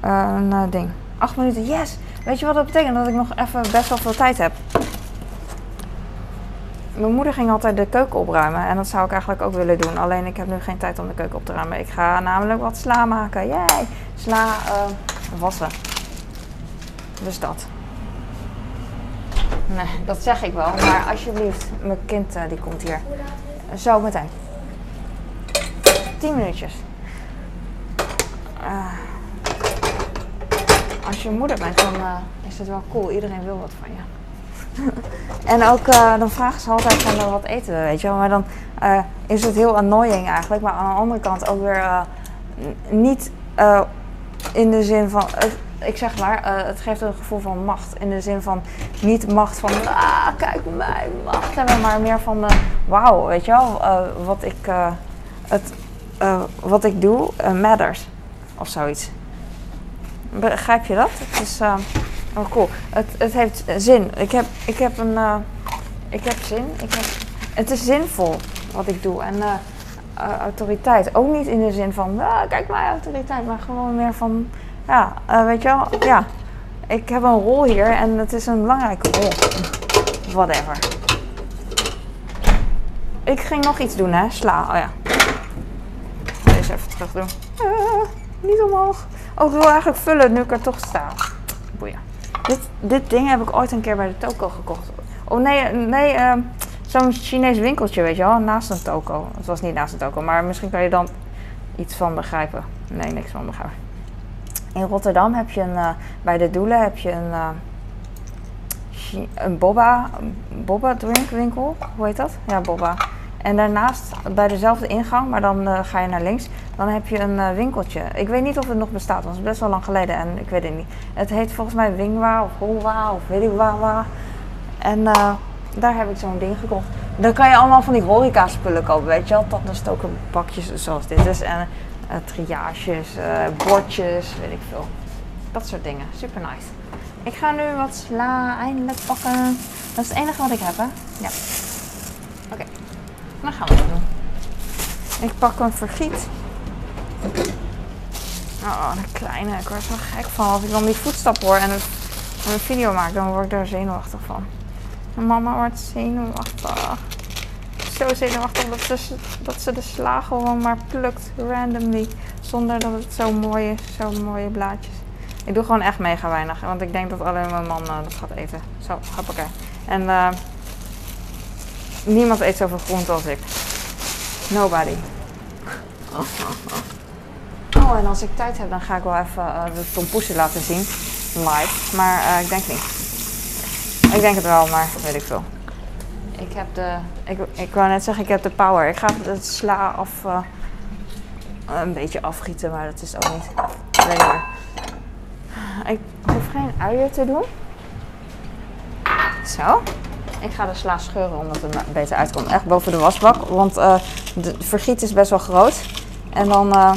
Eh, ding. Acht minuten, yes! Weet je wat dat betekent? Dat ik nog even best wel veel tijd heb. Mijn moeder ging altijd de keuken opruimen en dat zou ik eigenlijk ook willen doen. Alleen ik heb nu geen tijd om de keuken op te ruimen. Ik ga namelijk wat sla maken. Yay! Sla eh, wassen. Dus dat. Nee, dat zeg ik wel. Maar alsjeblieft, mijn kind die komt hier. Zo meteen. 10 minuutjes. Eh, als je moeder bent, dan eh, is het wel cool. Iedereen wil wat van je. en ook eh, dan vragen ze altijd van eh, wat eten we, weet je wel. Maar dan is het heel annoying eigenlijk. Maar aan de andere kant ook weer niet in de zin van... ik zeg maar, het geeft een gevoel van macht. In de zin van niet macht van, ah, kijk mij, macht hebben. Maar meer van, wauw, weet je wel. wat, ik, het, wat ik doe matters. Of zoiets. Begrijp je dat? Het is eh, oh cool. Het, het heeft zin. Ik heb, ik heb een. eh, ik heb zin. Ik het is zinvol wat ik doe. En eh, autoriteit. Ook niet in de zin van. ah, kijk mijn autoriteit. Maar gewoon meer van. Ja, eh, weet je wel. Ja. Ik heb een rol hier en het is een belangrijke rol. Whatever. Ik ging nog iets doen, hè? Sla. Oh ja. Deze even terug doen. Ah, niet omhoog. Oh, ik wil eigenlijk vullen nu ik er toch sta. Boeien. Dit, dit ding heb ik ooit een keer bij de toko gekocht. Oh nee, nee ehm, zo'n Chinees winkeltje, weet je wel, naast een toko. Het was niet naast een toko, maar misschien kan je dan iets van begrijpen. Nee, niks van begrijpen. In Rotterdam heb je een, eh, bij de Doelen heb je een, Chi- een boba, boba drinkwinkel. Hoe heet dat? Ja, boba. En daarnaast, bij dezelfde ingang, maar dan eh, ga je naar links, dan heb je een eh, winkeltje. Ik weet niet of het nog bestaat, want het is best wel lang geleden en ik weet het niet. Het heet volgens mij Wingwa of Holwa of weet ik. En eh, daar heb ik zo'n ding gekocht. Dan kan je allemaal van die horeca spullen kopen, weet je wel. Tandenstoken bakjes zoals dit is. En triages, bordjes, weet ik veel. Dat soort dingen. Super nice. Ik ga nu wat sla eindelijk pakken. Dat is het enige wat ik heb, hè? Ja. Dan gaan we doen. Ik pak een vergiet. Oh, de kleine. Ik word zo gek van. Als ik dan die voetstap hoor en een, en een video maak, dan word ik daar zenuwachtig van. En mama wordt zenuwachtig. Zo zenuwachtig dat ze, dat ze de sla gewoon maar plukt randomly. Zonder dat het zo mooi is. Zo mooie blaadjes. Ik doe gewoon echt mega weinig. Want ik denk dat alleen mijn man eh, dat gaat eten. Zo, hoppakee. En eh, niemand eet zoveel groente als ik. Nobody. Oh, en als ik tijd heb, dan ga ik wel even eh, de tompoesen laten zien. Live. Maar eh, ik denk niet. Ik denk het wel, maar weet ik veel. Ik heb de... Ik, ik wou net zeggen, ik heb de power. Ik ga het sla af... eh, een beetje afgieten, maar dat is ook niet. Maar. Ik hoef geen uien te doen. Zo. Ik ga de sla scheuren omdat het er beter uitkomt. Echt boven de wasbak. Want eh, de vergiet is best wel groot. En dan eh,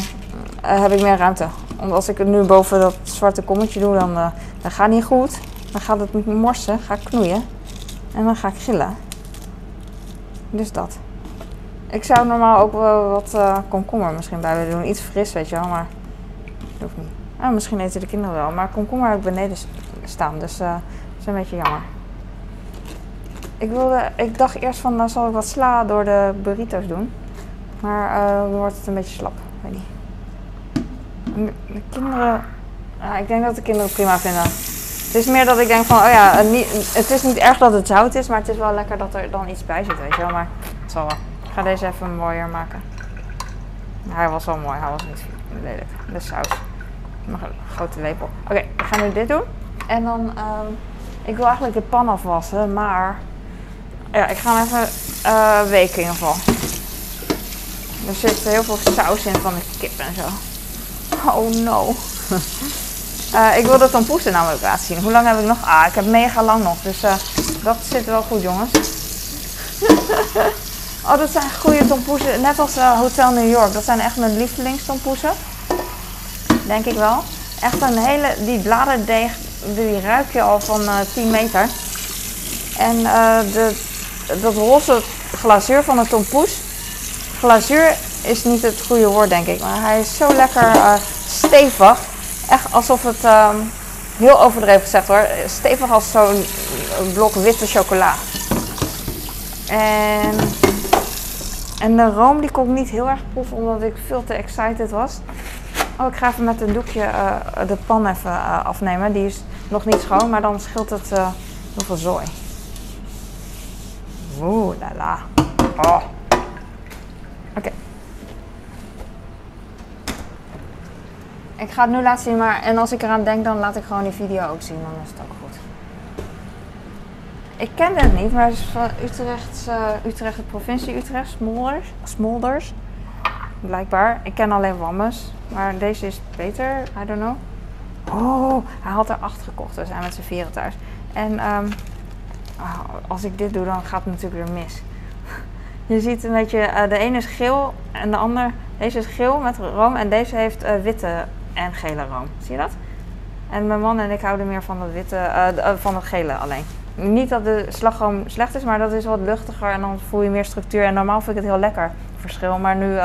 eh, heb ik meer ruimte. Want als ik het nu boven dat zwarte kommetje doe, dan dat gaat niet goed. Dan gaat het morsen, ga ik knoeien. En dan ga ik gillen. Dus dat. Ik zou normaal ook wel wat komkommer misschien bij willen doen. Iets fris, weet je wel, maar dat hoeft niet. Ah, misschien eten de kinderen wel. Maar komkommer heb ik beneden staan, dus dat is een beetje jammer. Ik, wilde, ik dacht eerst van, dan zal ik wat sla door de burrito's doen. Maar eh, dan wordt het een beetje slap. Weet niet. De kinderen... ja, ik denk dat de kinderen het prima vinden. Het is meer dat ik denk van, oh ja, het, is niet erg dat het zout is, maar het is wel lekker dat er dan iets bij zit, weet je wel. Maar het zal wel. Ik ga deze even mooier maken. Hij was wel mooi, hij was niet lelijk. De saus. Nog een grote lepel. Oké, ik ga nu dit doen. En dan, ehm, ik wil eigenlijk de pan afwassen, maar ja, ik ga hem even eh weken in ieder geval. Er zit heel veel saus in van de kip en zo. Oh no. Eh, ik wil de tompoesen namelijk laten zien. Hoe lang heb ik nog? Ah, ik heb mega lang nog. Dus eh, dat zit wel goed, jongens. Oh, dat zijn goede tompoezen. Net als Hotel New York. Dat zijn echt mijn lievelingstompoezen. Denk ik wel. Echt een hele... Die bladerdeeg, die ruik je al van uh, 10 meter. En de, dat roze glazuur van de tompoes. Glazuur is niet het goede woord, denk ik. Maar hij is zo lekker uh, stevig. Echt alsof het... Um, heel overdreven gezegd hoor. Stevig als zo'n blok witte chocola. En, en de room die kon ik niet heel erg proeven omdat ik veel te excited was. Oh, ik ga even met een doekje uh, de pan even uh, afnemen. Die is nog niet schoon, maar dan scheelt het heel veel zooi. Oeh, la la. Oh. Oké. Ik ga het nu laten zien, maar en als ik eraan denk, dan laat ik gewoon die video ook zien. Dan is het ook goed. Ik kende het niet, maar het is van Utrecht, uh, Utrecht de provincie Utrecht, Smolders. Smolders. Blijkbaar. Ik ken alleen Wammes, maar deze is beter. I don't know. Oh, hij had er acht gekocht. We zijn met z'n vieren thuis. En um, oh, als ik dit doe, dan gaat het natuurlijk weer mis. Je ziet een beetje, uh, de ene is geel en de ander, deze is geel met room en deze heeft uh, witte en gele room. Zie je dat? En mijn man en ik houden meer van het witte, uh, van het gele alleen. Niet dat de slagroom slecht is, maar dat is wat luchtiger en dan voel je meer structuur. En normaal vind ik het heel lekker, verschil. Maar nu,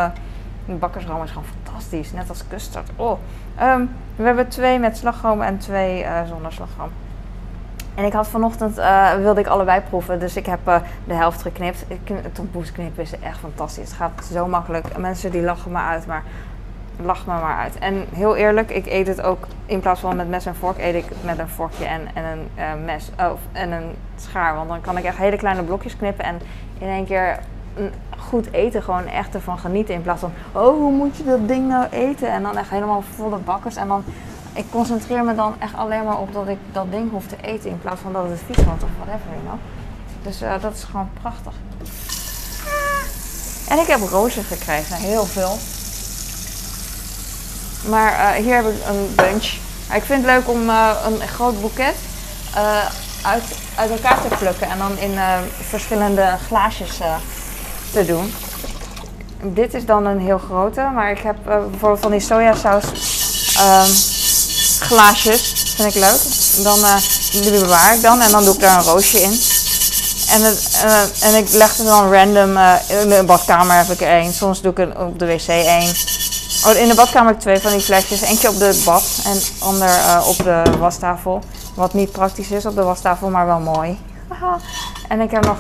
de bakkersroom is gewoon fantastisch, net als custard. Oh. Um, we hebben twee met slagroom en twee zonder slagroom. En ik had vanochtend, uh, wilde ik allebei proeven, dus ik heb uh, de helft geknipt. Tompoes knippen is echt fantastisch. Het gaat zo makkelijk. Mensen die lachen me uit, maar lach me maar uit. En heel eerlijk, ik eet het ook in plaats van met mes en vork, eet ik het met een vorkje en, en een uh, mes oh, en een schaar. Want dan kan ik echt hele kleine blokjes knippen en in één keer goed eten, gewoon echt ervan genieten. In plaats van, oh, hoe moet je dat ding nou eten? En dan echt helemaal volle bakkers. En dan, ik concentreer me dan echt alleen maar op dat ik dat ding hoef te eten. In plaats van dat het vies wordt of whatever, you know. Dus uh, dat is gewoon prachtig. En ik heb rozen gekregen, heel veel. Maar uh, hier heb ik een bunch. Ik vind het leuk om uh, een groot boeket uit, uit elkaar te plukken en dan in verschillende glaasjes te doen. Dit is dan een heel grote, maar ik heb bijvoorbeeld van die sojasaus ehm, glaasjes. Vind ik leuk. Dan, die bewaar ik dan en dan doe ik daar een roosje in. En, het, en ik leg het dan random in de badkamer heb ik er één. Soms doe ik het op de wc één. Oh, in de badkamer heb ik twee van die flesjes. Eentje op de bad en ander op de wastafel. Wat niet praktisch is op de wastafel, maar wel mooi. en ik heb nog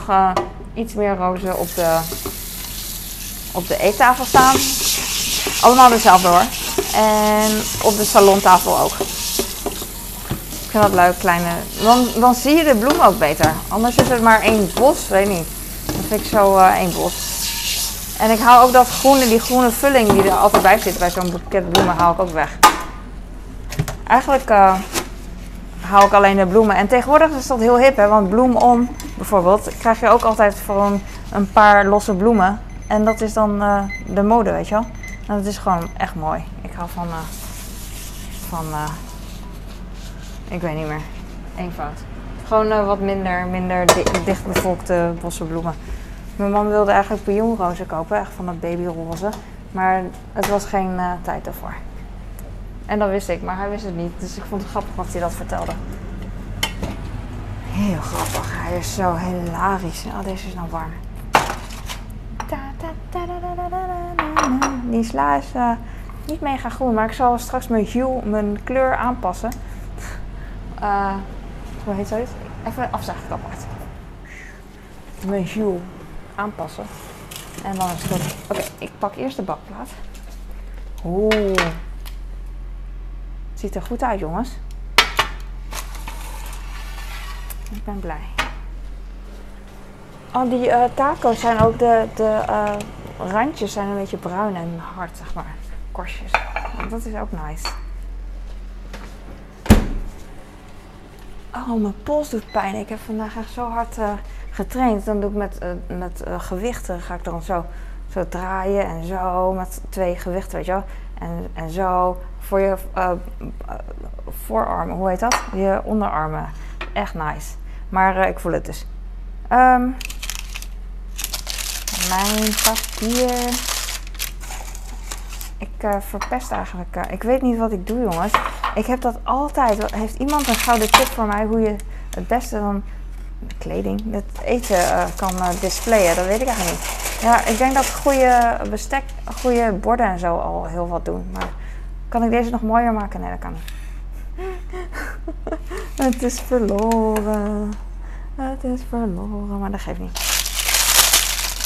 iets meer rozen op de, op de eettafel staan. Allemaal dezelfde hoor. En op de salontafel ook. Ik vind dat leuk, kleine. Dan, dan zie je de bloemen ook beter. Anders is het maar één bos, weet niet. Dan vind ik zo uh, één bos. En ik haal ook dat groene, die groene vulling die er altijd bij zit bij zo'n boeket bloemen, haal ik ook weg. Eigenlijk uh, haal ik alleen de bloemen. En tegenwoordig is dat heel hip, hè? want bloem om bijvoorbeeld krijg je ook altijd voor een, paar losse bloemen. En dat is dan uh, de mode, weet je wel. En dat is gewoon echt mooi. Ik hou van, uh, van ik weet niet meer, eenvoud. Gewoon wat minder, minder dichtbevolkte bossenbloemen. Mijn man wilde eigenlijk pionrozen kopen, echt van dat babyroze. Maar het was geen tijd ervoor. En dat wist ik, maar hij wist het niet. Dus ik vond het grappig wat hij dat vertelde. Heel grappig. Hij is zo hilarisch. Oh, deze is nou warm. Die sla is uh, niet mega groen, maar ik zal straks mijn hue, mijn kleur aanpassen. Uh, hoe heet zoiets? Even afzagen apart. Mijn hue aanpassen. En dan is het. Oké, ik pak eerst de bakplaat. Oeh. Ziet er goed uit, jongens. Ik ben blij. Oh, die uh, taco's zijn ook de, de randjes zijn een beetje bruin en hard, zeg maar. Korstjes. Dat is ook nice. Oh, mijn pols doet pijn. Ik heb vandaag echt zo hard uh, getraind. Dan doe ik met, uh, met uh, gewichten, ga ik dan zo, zo draaien en zo. Met twee gewichten, weet je wel. En, en zo voor je voorarmen, hoe heet dat? Je onderarmen. Echt nice. Maar ik voel het dus. Um, mijn papier. Ik uh, verpest eigenlijk. Uh, ik weet niet wat ik doe, jongens. Ik heb dat altijd. Heeft iemand een gouden tip voor mij hoe je het beste van kleding, het eten uh, kan displayen? Dat weet ik eigenlijk niet. Ja, ik denk dat goede bestek, goede borden en zo al heel wat doen. Maar kan ik deze nog mooier maken? Nee, dat kan niet. het is verloren. Het is verloren, maar dat geeft niet.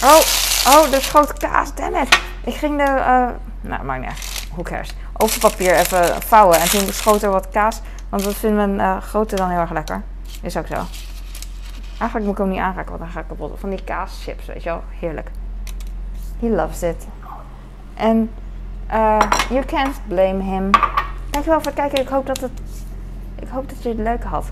Oh, oh, de schoot kaas, damn it. Ik ging de, uh, nou, maakt niet uit. Cares. Overpapier even vouwen en toen schoot er wat kaas. Want dat vindt mijn uh, grote dan heel erg lekker. Is ook zo. Eigenlijk moet ik hem niet aanraken, want dan ga ik kapot. Van die kaaschips, weet je wel. Heerlijk. He loves it. En uh, you can't blame him. Dankjewel voor het kijken. Ik hoop dat, het, ik hoop dat je het leuk had.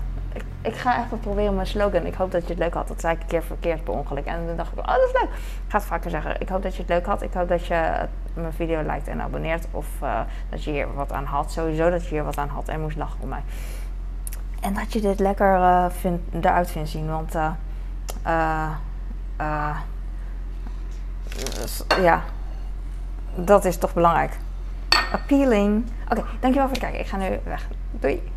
Ik, ga even proberen mijn slogan. Ik hoop dat je het leuk had. Dat zei ik een keer verkeerd per ongeluk. En dan dacht ik, oh dat is leuk. Ik ga vaker zeggen. Ik hoop dat je het leuk had. Ik hoop dat je mijn video liked en abonneert. Of uh, dat je hier wat aan had. Sowieso dat je hier wat aan had en moest lachen om mij. En dat je dit lekker uh, vind, eruit vindt zien. Want uh, ja, dat is toch belangrijk. Appealing. Oké, dankjewel voor het kijken. Ik ga nu weg. Doei.